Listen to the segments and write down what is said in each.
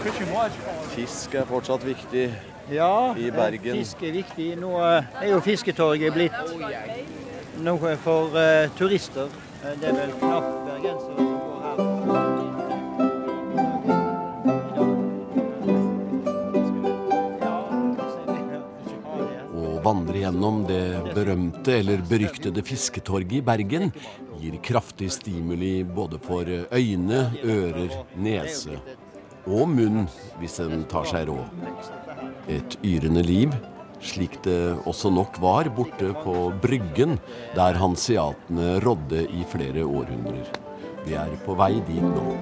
Fisk er fortsatt viktig. Ja, I Bergen. Ja, fisk er viktig. Nå eh, er jo fisketorget blitt noe for uh, turister. Eh, Det er vel knapt bergensere som går her. Å vandre gjennom det berømte eller beryktede fisketorget i Bergen gir kraftig stimuli både for øyne, ører, nese og munn hvis en tar seg råd. Et yrende liv, slik det også nok var borte på Bryggen, der hanseatene rådde i flere århundrer. Vi er på vei dit nå.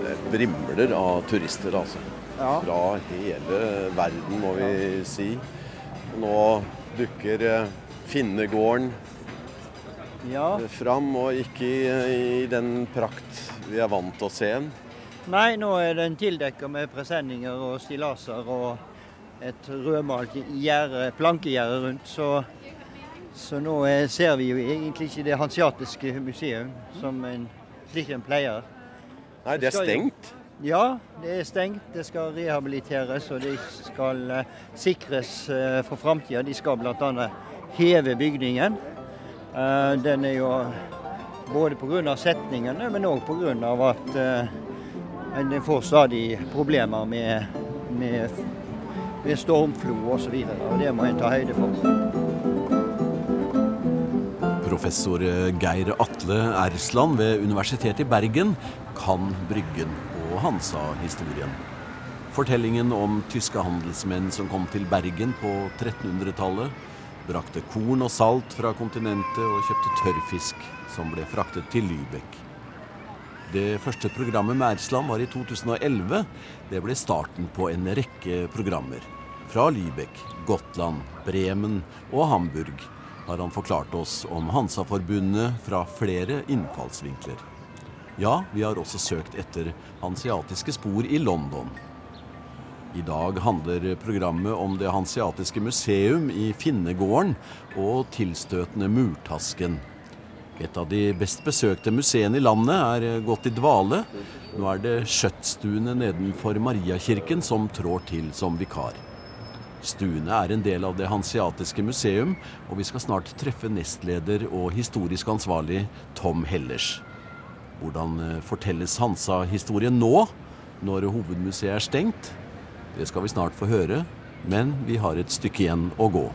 Det vrimler av turister, altså. Ja. Fra hele verden, må vi si. Nå dukker eh, Finnegården Ja. fram, og ikke i, i den prakt vi er vant til å se den. Nei, nå er den tildekka med presenninger og stillaser og et rødmalt gjerde, plankegjerde rundt. Så, så nå er, ser vi jo egentlig ikke det hansiatiske museum som en, slik en pleier. Nei, det er stengt. Ja, det er stengt. Det skal rehabiliteres og det skal eh, sikres eh, for framtida. De skal bl.a. heve bygningen. Eh, den er jo både pga. setningene, men òg pga. at eh, en får stadig problemer med, med, med stormflo osv. Det må en ta høyde for. Professor Geir Atle Ersland ved Universitetet i Bergen kan Bryggen og Hansa-historien. Fortellingen om tyske handelsmenn som kom til Bergen på 1300-tallet, brakte korn og salt fra kontinentet og kjøpte tørrfisk som ble fraktet til Lübeck. Det første programmet med Ersland var i 2011. Det ble starten på en rekke programmer. Fra Lübeck, Gotland, Bremen og Hamburg har han forklart oss om Hansa-forbundet fra flere innfallsvinkler. Ja, vi har også søkt etter hansiatiske spor i London. I dag handler programmet om Det hanseatiske museum i Finnegården og tilstøtende Murtasken. Et av de best besøkte museene i landet er gått i dvale. Nå er det skjøttstuene nedenfor Mariakirken som trår til som vikar. Stuene er en del av Det hanseatiske museum, og vi skal snart treffe nestleder og historisk ansvarlig Tom Hellers. Hvordan eh, fortelles Hansa-historien nå, når hovedmuseet er stengt? Det skal vi snart få høre, men vi har et stykke igjen å gå.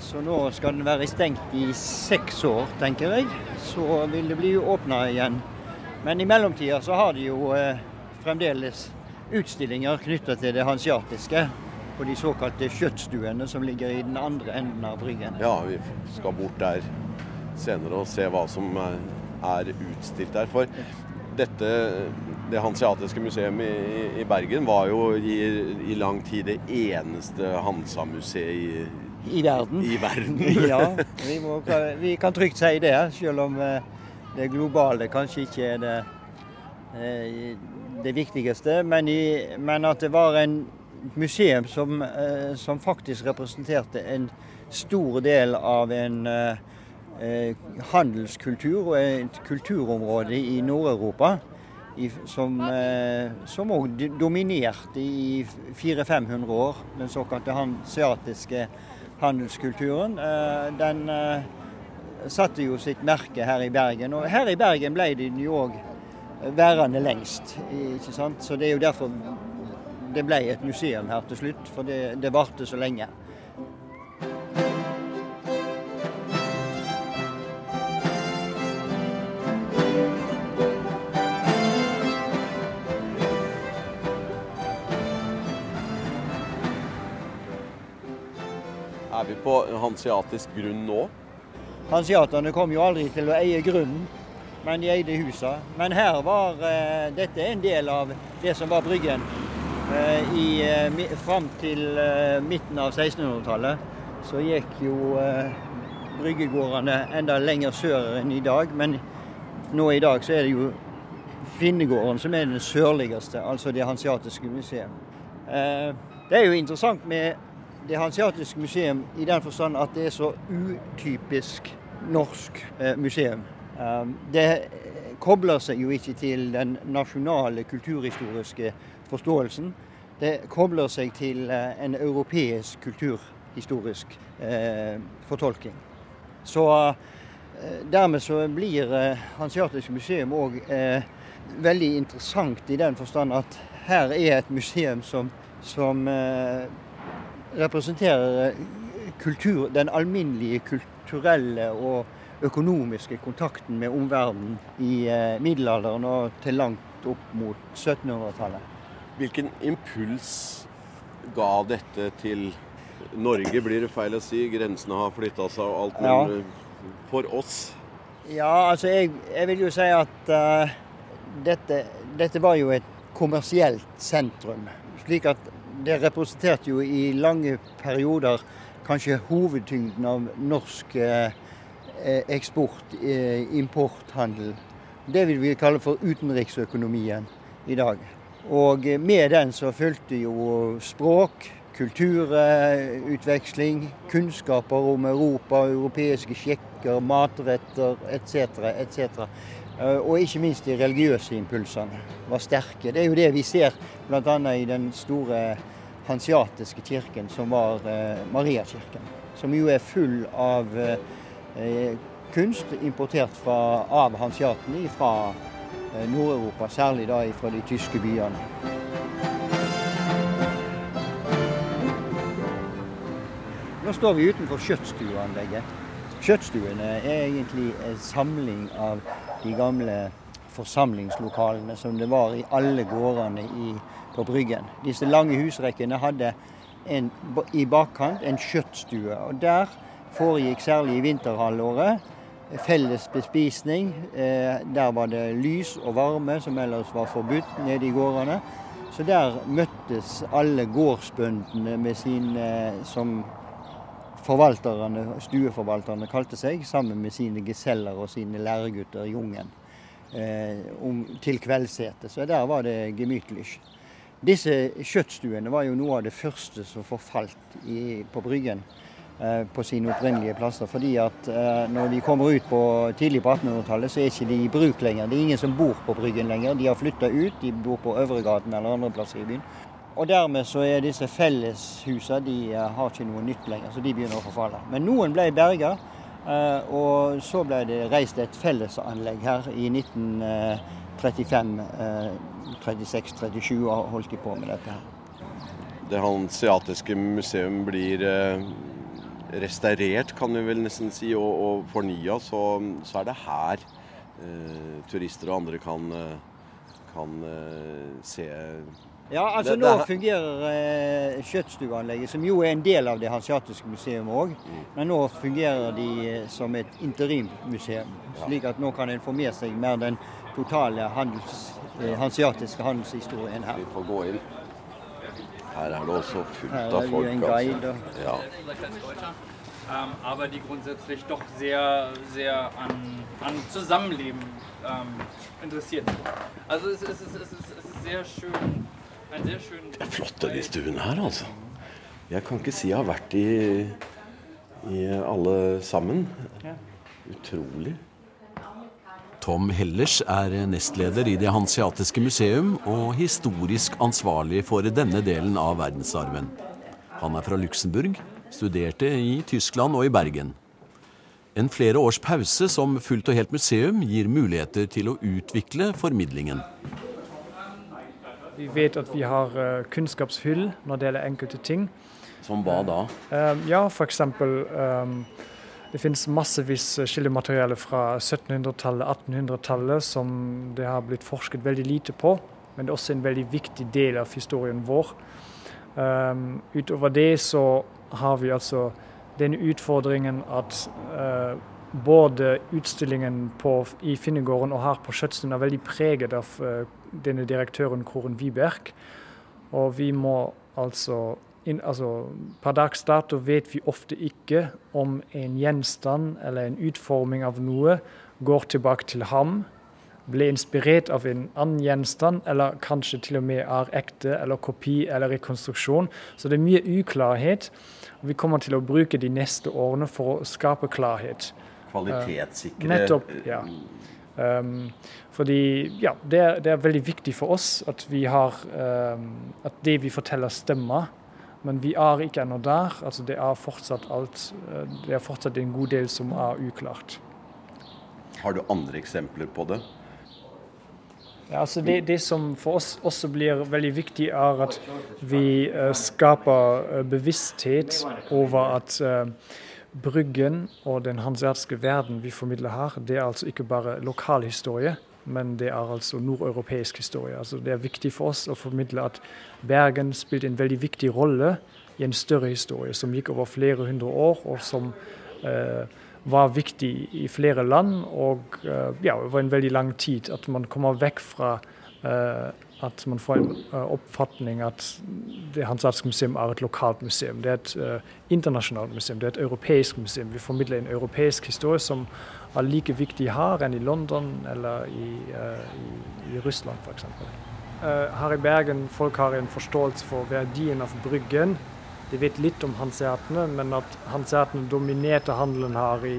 Så nå skal den være stengt i seks år, tenker jeg. Så vil det bli åpna igjen. Men i mellomtida så har de jo eh, fremdeles utstillinger knytta til det hansiatiske. På de såkalte kjøttstuene som ligger i den andre enden av Bryggen. Ja, vi skal bort der senere og se hva som er, er utstilt der. For dette, det hanseatiske museet i, i Bergen var jo i, i lang tid det eneste Hansa-museet i, I verden. i verden. ja, vi, må, vi kan trygt si det, selv om eh, det globale kanskje ikke er det, eh, det viktigste. Men, i, men at det var en museum som, eh, som faktisk representerte en stor del av en handelskultur og et kulturområde i Nord-Europa. Som eh, som også dominerte i 400-500 år. Den såkalte hanseatiske handelskulturen. Eh, Den eh, satte jo sitt merke her i Bergen. Og her i Bergen ble den jo òg værende lengst. ikke sant? Så det er jo derfor det ble et museum her til slutt. For det, det varte så lenge. På hanseatisk grunn nå? Hansiaterne kom jo aldri til å eie grunnen, men de eide husa. Men her var eh, Dette en del av det som var Bryggen eh, i, eh, fram til midten av 1600-tallet. Så gikk jo bryggegårdene enda lenger sør enn i dag. Men nå i dag så er det jo Finnegården som er den sørligste, altså det hansiatiske museet. Det er jo interessant med det hansiatiske museum i den forstand at det er så utypisk norsk eh, museum. Eh, det kobler seg jo ikke til den nasjonale kulturhistoriske forståelsen. Det kobler seg til en europeisk kulturhistorisk eh, fortolking. Så eh, dermed så blir eh, Hanseatisk museum òg eh, veldig interessant i den forstand at her er et museum som, som eh, representerer kultur, den alminnelige kulturelle og økonomiske kontakten med omverdenen i eh, middelalderen og til langt opp mot 1700-tallet. Hvilken impuls ga dette til Norge, blir det feil å si? Grensene har flytta seg og alt, men ja. for oss? Ja, altså jeg, jeg, vil jo si at uh, dette, dette var jo et kommersielt sentrum. Slik at det representerte jo i lange perioder kanskje hovedtyngden av norsk eh, eksport, eh, importhandel. Det vil vi kalle for utenriksøkonomien i dag. Og med den så fulgte jo språk, kulturutveksling, kunnskaper om Europa, europeiske sjekker, matretter etc. etc. Eh, og ikke minst de religiøse impulsene var sterke. Det er jo det vi ser bl.a. i den store hansiatiske kirken, som var eh, Mariakirken. Som jo er full av eh, kunst importert fra, av hansiatene fra Nord-Europa, særlig da fra de tyske byene. Nå står vi utenfor skjøttstueanlegget. Kjøttstuene er egentlig en samling av de gamle forsamlingslokalene som det var i alle gårdene i, på Bryggen. Disse lange husrekkene hadde en, i bakkant en kjøttstue. og Der foregikk særlig i vinterhalvåret felles bespisning. Eh, der var det lys og varme, som ellers var forbudt nede i gårdene. Så der møttes alle gårdsbøndene med sine, som forvalterne, stueforvalterne kalte seg, sammen med sine geseller og sine læregutter i Jungen, eh, om, til kveldssete. Så der var det gemytlig. Disse kjøttstuene var jo noe av det første som forfalt i, på Bryggen eh, på sine opprinnelige plasser. fordi at eh, når de kommer ut på tidlig på 1800-tallet, så er ikke de i bruk lenger. Det er ingen som bor på Bryggen lenger. De har flytta ut, de bor på Øvregaten eller andre plasser i byen. Og dermed så er disse felleshusene de eh, har ikke noe nytt lenger, så de begynner å forfalle. Men noen ble berga, eh, og så ble det reist et fellesanlegg her i 1935. 36, 37 holdt de på med dette her. Det hanseatiske museum blir eh, restaurert, kan vi vel nesten si, og, og fornya, så, så, er det her eh, turister og andre kan, kan eh, se ja, altså det, det, Nå fungerer eh, kjøttstueanlegget, som jo er en del av det hansiatiske museet òg. Mm. Men nå fungerer de eh, som et interimmuseum. Slik at nå kan en få med seg mer den totale handels, eh, hansiatiske handelshistorien her. Vi får gå inn. Her er det også fullt av folk. Er. Altså. Ja. Ähm, aber die grundsätzlich doch sehr, sehr an, an Zusammenleben ähm, interessiert sind. Also es, es, es, es, ist, es ist sehr schön det er flotte de stuene her, altså. Jeg kan ikke si jeg har vært i, i alle sammen. Utrolig. Tom Hellers er nestleder i Det hanseatiske museum og historisk ansvarlig for denne delen av verdensarven. Han er fra Luxembourg, studerte i Tyskland og i Bergen. En flere års pause som fullt og helt museum gir muligheter til å utvikle formidlingen. Vi vet at vi har uh, kunnskapshull når det gjelder enkelte ting. Som hva da? Uh, ja, f.eks. Det finnes massevis skillemateriale fra 1700-tallet, 1800-tallet som det har blitt forsket veldig lite på. Men det er også en veldig viktig del av historien vår. Um, utover det så har vi altså den utfordringen at uh, både utstillingen på, i Finnegården og her på Skjøtstuen er veldig preget av uh, denne direktøren Koren Wiberg. Og vi må altså, in, altså Per dags dato vet vi ofte ikke om en gjenstand eller en utforming av noe går tilbake til ham, ble inspirert av en annen gjenstand, eller kanskje til og med er ekte, eller kopi eller rekonstruksjon. Så det er mye uklarhet. Vi kommer til å bruke de neste årene for å skape klarhet. Kvalitetssikre uh, Nettopp, ja. Um, fordi ja, det er, det er, veldig viktig for oss at vi har um, at det vi forteller, stemmer. Men vi er ikke ennå der. altså Det er fortsatt alt, eh, det er fortsatt en god del som er uklart. Har du andre eksempler på det? Ja, altså det, det, som for oss også blir veldig viktig, er at vi uh, skaper uh, bevissthet over at Bryggen og den hanseatiske verden vi formidler her, det er altså ikke bare lokal historie, men det er altså nordeuropeisk historie. Altså det er viktig for oss å formidle at Bergen spilte en veldig viktig rolle i en større historie som gikk over flere hundre år, og som eh, var viktig i flere land. Og eh, ja, over en veldig lang tid. At man kommer vekk fra eh, at man får en uh, oppfatning at det Hanseatiske museum er et lokalt museum. Det er et uh, internasjonalt museum, det er et europeisk museum. Vi formidler en europeisk historie som er like viktig her enn i London eller i, uh, i, i Russland f.eks. her i Bergen folk har en forståelse for verdien av Bryggen. De vet litt om hanseatene, men at hanseatene dominerte handelen her i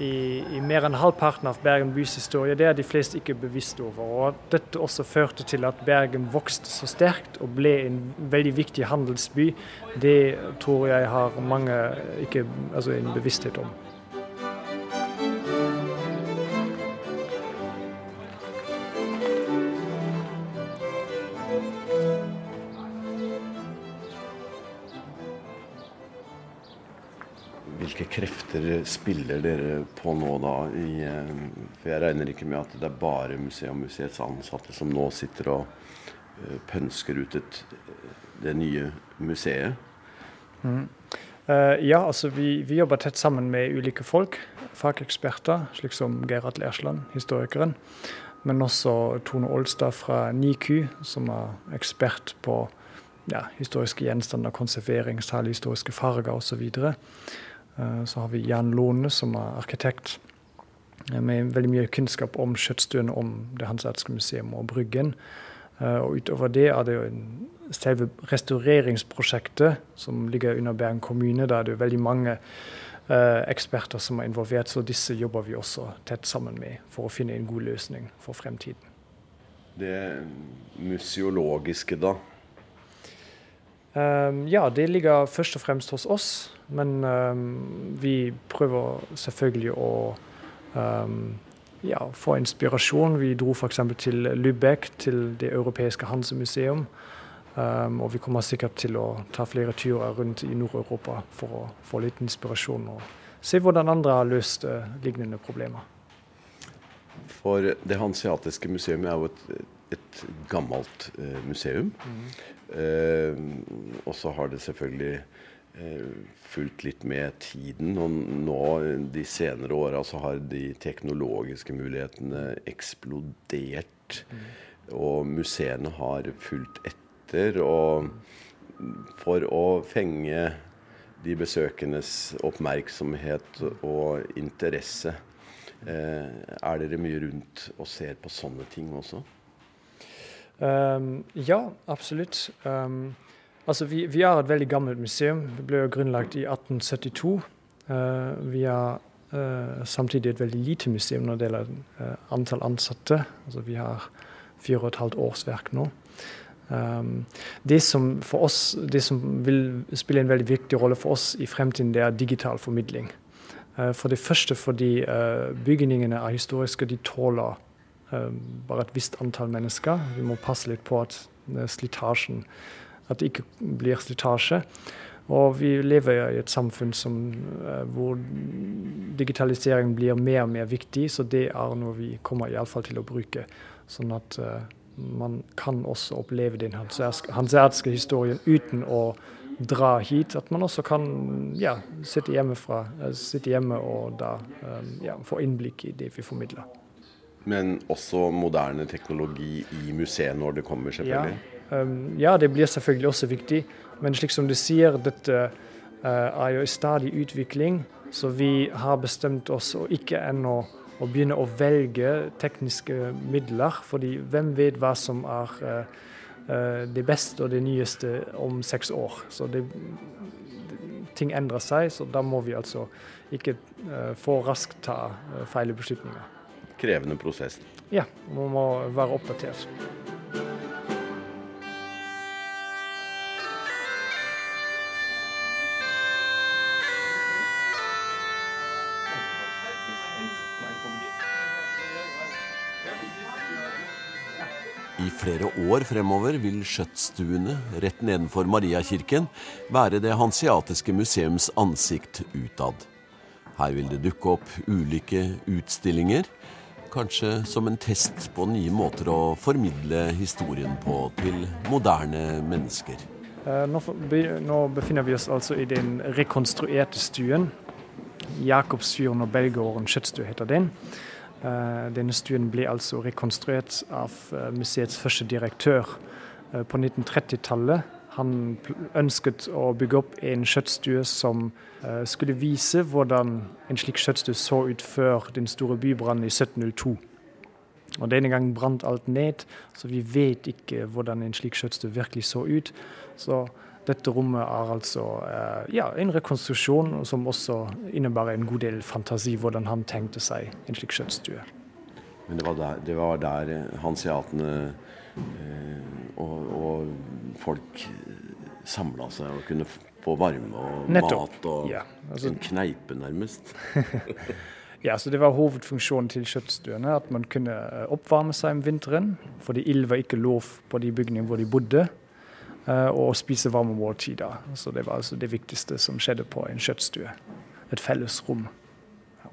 i, i, mer enn halvparten av Bergen bys historie. Det er de fleste ikke bevisst over. Og dette også førte til at Bergen vokste så sterkt og ble en veldig viktig handelsby, det tror jeg har mange ikke altså en bevissthet om. Krefter spiller dere på nå, da? I, eh, for jeg regner ikke med at det er bare museet og museets ansatte som nå sitter og uh, pønsker ut et, det nye museet? Mm. Uh, ja, altså vi, vi, jobber tett sammen med ulike folk. Fageksperter, slik som Gerhard Lersland, historikeren. Men også Tone Olstad fra NIKU, som er ekspert på ja, historiske gjenstander, konservering, særlig historiske farger osv. Eh, så har vi Jan Lone, som er arkitekt eh, med veldig mye kunnskap om Kjøttstuen, om Det hanseatiske museum og Bryggen. Eh, og utover det er det jo selve restaureringsprosjektet som ligger under Bergen kommune. Der er det veldig mange eksperter som er involvert, så disse jobber vi også tett sammen med for å finne en god løsning for fremtiden. Det museologiske, da? Ja, det ligger først og fremst hos oss. Men um, vi prøver selvfølgelig å um, ja, få inspirasjon. Vi dro f.eks. til Lübeck, til det europeiske Hansemuseum. Um, og vi kommer sikkert til å ta flere turer rundt i Nord-Europa for å få litt inspirasjon og se hvordan andre har løst uh, lignende problemer. For Det hanseatiske museum er jo et, et gammelt uh, museum. Mm. Uh, og så har det selvfølgelig fulgt litt med tiden. Og nå de senere åra så har de teknologiske mulighetene eksplodert. Mm. Og museene har fulgt etter. Og for å fenge de besøkendes oppmerksomhet og interesse, eh, er dere mye rundt og ser på sånne ting også? Um, ja, absolutt. Um, Altså, vi, vi, har et veldig gammelt museum. Det ble jo grunnlagt i 1872. Uh, eh, vi har uh, samtidig et veldig lite museum når det gjelder uh, antall ansatte. Altså, vi har fire og et halvt årsverk nå. Um, det som for oss, det som vil spille en veldig viktig rolle for oss i fremtiden, det er digital formidling. for det første fordi bygningene er historiske, de tåler bare et visst antall mennesker. Vi må passe litt på at slitasjen at det ikke blir slitasje. Og vi lever i et samfunn som, eh, hvor digitalisering blir mer og mer viktig, så det er noe vi kommer iallfall til å bruke. Sånn at uh, man kan også oppleve den hanseatiske historien uten å dra hit. At man også kan ja, sitte, hjemmefra, uh, sitte hjemme og da um, ja, få innblikk i det vi formidler. Men også moderne teknologi i museet når det kommer, selvfølgelig? Ja. Ja, det blir selvfølgelig også viktig, men slik som du sier, dette uh, er jo i stadig utvikling. Så vi har bestemt oss å ikke ennå å begynne å velge tekniske midler. fordi hvem vet hva som er uh, uh, det beste og det nyeste om seks år. Så det, ting endrer seg, så da må vi altså ikke for raskt ta feil beslutninger. krevende prosess. Ja, man må være oppdatert. Flere år fremover vil skjøttstuene rett nedenfor Mariakirken være det hansiatiske museums ansikt utad. Her vil det dukke opp ulike utstillinger, kanskje som en test på nye måter å formidle historien på til moderne mennesker. Eh, nå, befinner vi oss altså i den rekonstruerte stuen. Jakobsfjorden og Belgården skjøttstue heter den. Eh, denne stuen ble altså rekonstruert av eh, museets første direktør eh, på 1930-tallet. Han ønsket å bygge opp en skjøttstue som skulle vise hvordan en slik skjøttstue så ut før den store bybrannen i 1702. Og Denne gangen brant alt ned, så vi vet ikke hvordan en slik skjøttstue virkelig så ut. Så dette rommet er altså eh, ja, en rekonstruksjon som også innebærer en god del fantasi, hvordan han tenkte seg en slik skjøttstue. Men det var der, det var der hanseatene eh, og, og, folk samla seg og kunne få varme og Nettopp. mat og ja, altså, en kneipe, nærmest. ja, så Det var hovedfunksjonen til skjøttstuene, at man kunne eh, oppvarme seg om vinteren. Fordi ild var ikke lov på de bygningene hvor de bodde. Eh, og spise varme måltider. Så det var altså det viktigste som skjedde på en kjøttstue. Et felles rom. Ja.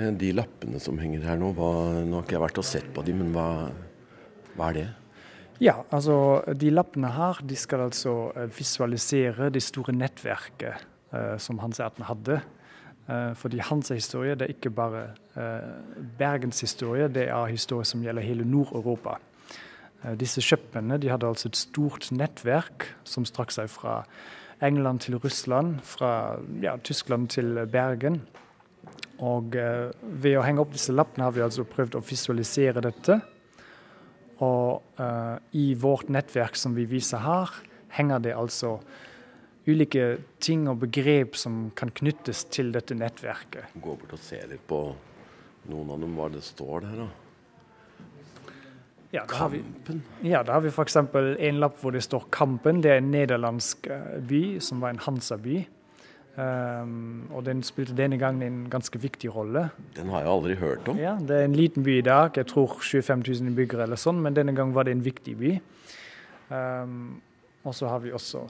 Eh, de lappene som henger her nå, hva, nå har ikke jeg vært og sett på de, men hva, hva er det? Ja, altså de lappene her de skal altså eh, visualisere det store nettverket eh, som Erten hadde. Eh, fordi Hans historie det er ikke bare eh, Bergens historie, det er historie som gjelder hele Nord-Europa. Eh, disse kjøpmennene de hadde altså et stort nettverk som strakk seg fra England til Russland, fra ja, Tyskland til Bergen. Og eh, ved å henge opp disse lappene har vi altså prøvd å visualisere dette. Og eh, i vårt nettverk som vi viser her, henger det altså ulike ting og begrep som kan knyttes til dette nettverket. Gå bort og se litt på noen av dem, hva det står der. da. Ja, da har vi, ja, da har vi f.eks. en lapp hvor det står 'Kampen'. Det er en nederlandsk eh, by som var en Hansa-by. Um, og den spilte denne gangen en ganske viktig rolle. Den har jeg aldri hørt om. Ja, Det er en liten by i dag. Jeg tror 25 000 innbyggere eller sånn, men denne gangen var det en viktig by. Um, og så har vi også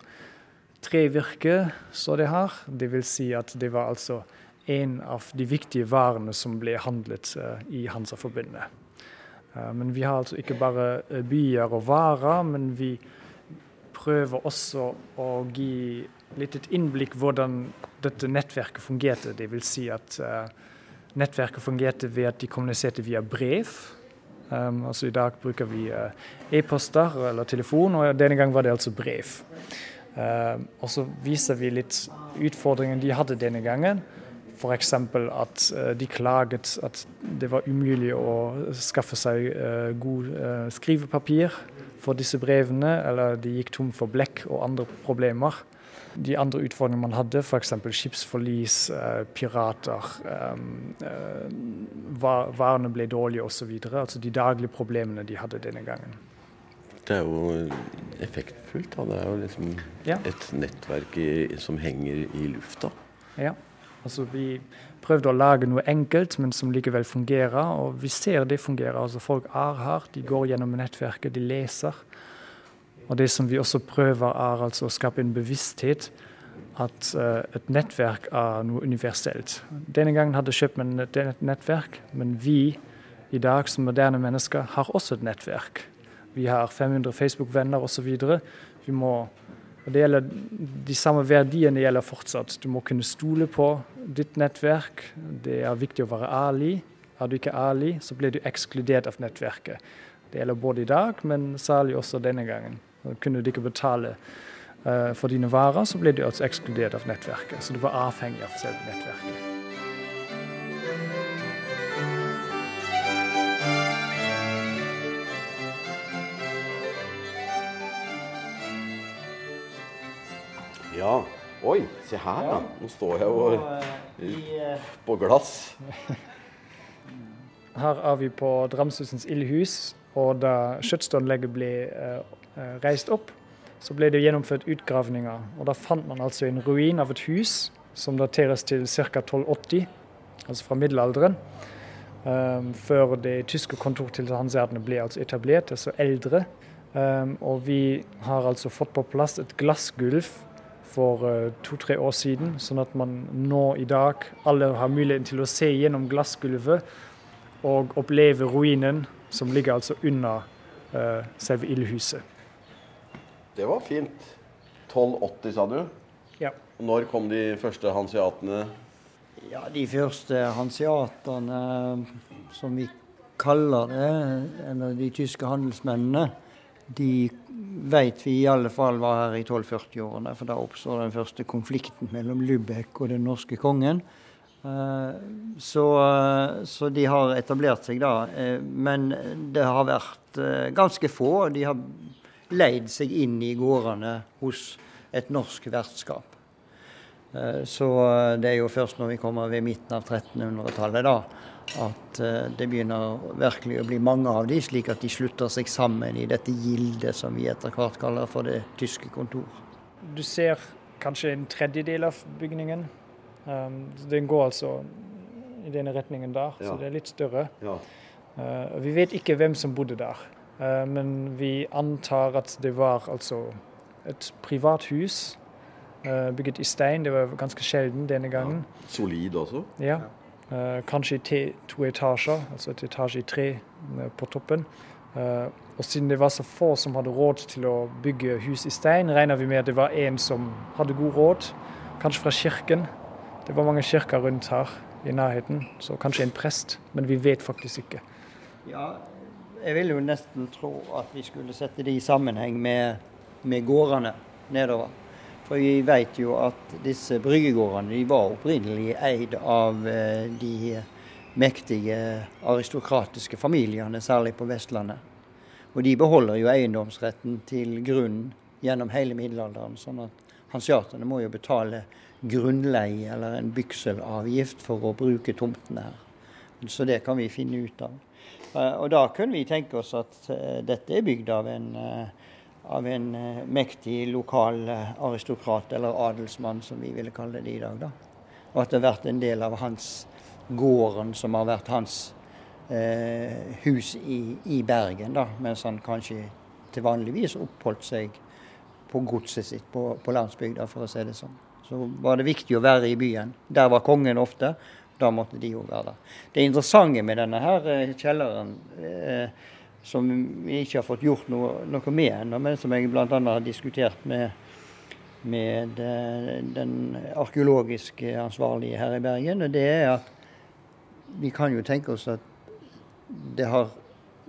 trevirke, så det her. Det vil si at det var altså en av de viktige varene som ble handlet uh, i Hansa-forbundet. Eh, men vi har altså ikke bare eh, byer og varer, men vi prøver også å gi litt et innblikk hvordan dette nettverket fungerte. Det vil si at uh, nettverket fungerte ved at de kommuniserte via brev. Um, altså I dag bruker vi e-poster eller telefon, og denne gang var det altså brev. Uh, og så viser vi litt utfordringen de hadde denne gangen. F.eks. at eh, de klaget at det var umulig å skaffe seg eh, god eh, skrivepapir for disse brevene, eller de gikk tom for blekk og andre problemer. De andre utfordringene man hadde, f.eks. skipsforlis, pirater, varene ble dårlige osv. Altså de daglige problemene de hadde denne gangen. Det er jo effektfullt. Da. Det er jo liksom ja. et nettverk i, som henger i lufta. Ja. Altså Vi prøvde å lage noe enkelt, men som likevel fungerer. Og vi ser det fungerer. Altså Folk er her, de går gjennom nettverket, de leser. Og det som vi også prøver, er altså å skape en bevissthet at uh, et nettverk er noe universelt. Denne gangen hadde kjøpmenn et nettverk, men vi i dag som moderne mennesker har også et nettverk. Vi har 500 Facebook-venner osv. Vi må og det gjelder De samme verdiene gjelder fortsatt. Du må kunne stole på ditt nettverk. Det er viktig å være ærlig. Er du ikke ærlig, så blir du ekskludert av nettverket. Det gjelder både i dag, men særlig også denne gangen. Kunne du ikke betale uh, for dine varer, så blir du også ekskludert av nettverket. Så du var avhengig av selve nettverket. Ja. Oi, se her, da. Nå står jeg jo eh, på glass. Her er vi på Dramshusens ildhus, og da skjøtstanlegget ble eh, reist opp, så ble det gjennomført utgravninger. Og da fant man altså en ruin av et hus som dateres til ca. 1280, altså fra middelalderen. Um, før det tyske kontortilhanseatene ble altså etablert, altså eldre. Um, og vi har altså fått på plass et glassgulv for uh, to-tre år siden, sånn at man nå i dag alle har muligheten til å se gjennom glassgulvet og oppleve ruinen som ligger altså under uh, selve ildhuset. Det var fint. 1280, sa du? Ja. Når kom de første hanseatene? Ja, De første hanseaterne, som vi kaller det, eller de tyske handelsmennene, de vet vi i alle fall var her i 1240-årene. For da oppstår den første konflikten mellom Lübeck og den norske kongen. Eh, så, så, de har etablert seg da. Eh, men det har vært eh, ganske få. De har leid seg inn i gårdene hos et norsk vertskap. Eh, så eh, det er jo først når vi kommer ved midten av 1300-tallet da, at eh, det begynner virkelig å bli mange av de, slik at de slutter seg sammen i dette gildet som vi etter hvert kaller for det tyske kontor. Du ser kanskje en tredjedel av bygningen. Um, den går altså i denne retningen der, ja. så det er litt større. Ja. Uh, vi vet ikke hvem som bodde der. Eh, men vi antar at det var altså et privat hus eh, bygget i stein. Det var ganske sjelden denne gangen. Ja. Solid også? Ja. Uh, kanskje i to etasjer, altså et etasje i tre på toppen. Uh, og siden det var så få som hadde råd til å bygge hus i stein, regner vi med at det var en som hadde god råd, kanskje fra kirken. Det var mange kirker rundt her i nærheten, så kanskje en prest, men vi vet faktisk ikke. Ja, jeg vil jo nesten tro at vi skulle sette det i sammenheng med, med gårdene nedover. For vi vet jo at disse bryggegårdene de var opprinnelig eid av eh, de mektige aristokratiske familiene, særlig på Vestlandet. Og de beholder jo eiendomsretten til grunnen gjennom hele middelalderen. sånn at hansiatene må jo betale grunnleie eller en bykselavgift for å bruke tomtene her. Så det kan vi finne ut av. Eh, og da kunne vi tenke oss at eh, dette er bygd av en, av en mektig lokal aristokrat, eller adelsmann, som vi ville kalle det i dag. da. Og at det har vært en del av hans gården som har vært hans eh, hus i, i, Bergen, da, mens han kanskje til vanligvis oppholdt seg på godset sitt på, på landsbygda, for å si det sånn. Så var det viktig å være i byen. Der var kongen ofte. Da måtte de jo være der. Det interessante med denne her eh, kjelleren, eh, som vi ikke har fått gjort noe, noe med ennå, men som jeg bl.a. har diskutert med, med eh, den arkeologiske ansvarlige her i Bergen, og det er at vi kan jo tenke oss at det har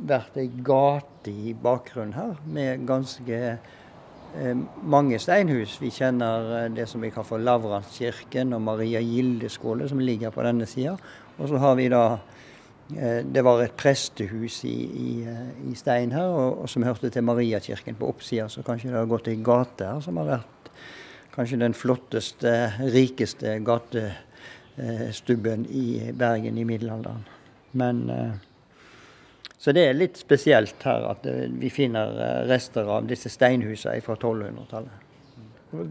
vært ei gate i bakgrunnen her med ganske Eh, mange steinhus. Vi kjenner eh, det som vi kaller for Lavranskirken og Maria Gildeskåle, som ligger på denne sida. Og så har vi da Det var et prestehus i, i, i stein her, og, og, som hørte til Mariakirken på oppsida. Så kanskje det har gått ei gate her som har vært kanskje den flotteste, rikeste gatestubben i Bergen i middelalderen. Men så det er litt spesielt her at eh, vi finner eh, rester av disse steinhusene fra 1200-tallet.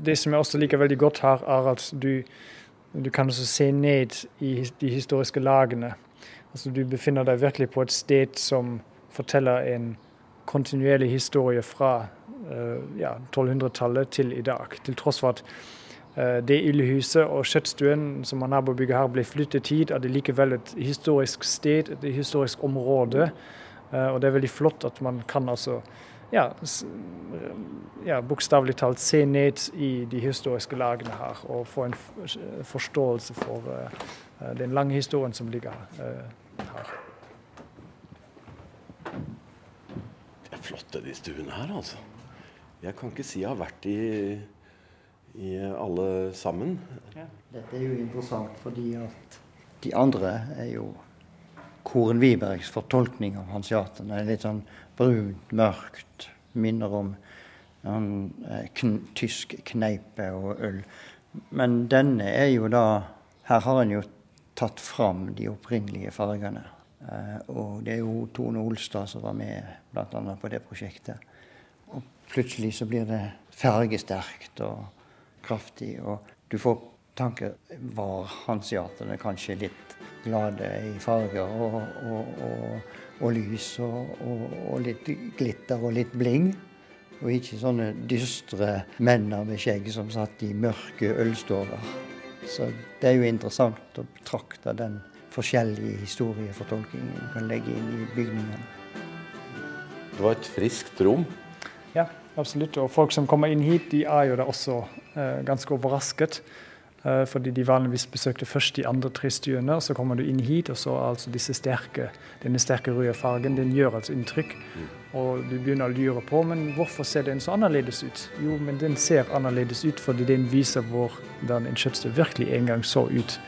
Det som jeg også liker veldig godt her, er at du, du kan også se ned i de historiske lagene. Altså, du befinner deg virkelig på et sted som forteller en kontinuerlig historie fra uh, ja, 1200-tallet til i dag. Til tross for at uh, det ildhuset og kjøttstuen som man har på bygget her, ble flyttet hit, er det likevel et historisk sted, et historisk område Uh, og det er veldig flott at man kan altså ja, ja bokstavelig talt se ned i de historiske lagene her og få en forståelse for den lange historien som ligger her. Det stuene her, altså. Jeg kan ikke si jeg har vært i, i alle sammen. Ja. Dette er jo interessant fordi at de andre er jo Koren Wibergs fortolkning av hansiaterne er litt sånn brunt, mørkt. Minner om en eh, kn tysk kneipe og øl. Men denne er jo da Her har en jo tatt fram de opprinnelige fargene. Eh, og det er jo Tone Olstad som var med bl.a. på det prosjektet. Og plutselig så blir det fargesterkt og kraftig, og du får tanker Var hanseaterne kanskje litt glade i farger og, og, og, og lys og, litt glitter og litt bling? Og ikke sånne dystre menn med skjegg som satt i mørke ølstover. Så det er jo interessant å betrakte den forskjellige historiefortolkninger du kan legge inn i bygningene. Det var et friskt rom. Ja, absolutt. Og folk som kommer inn hit, de er jo da også eh, ganske overrasket. Eh, fordi de vanligvis besøkte først de andre tre stuene, og så kommer du inn hit, og så altså disse sterke, denne sterke røde fargen den gjør altså inntrykk. Mm. Og du begynner å lure på men hvorfor ser den så annerledes ut. Jo, men den ser annerledes ut fordi den viser hvordan en kjøttstøv virkelig en gang så ut.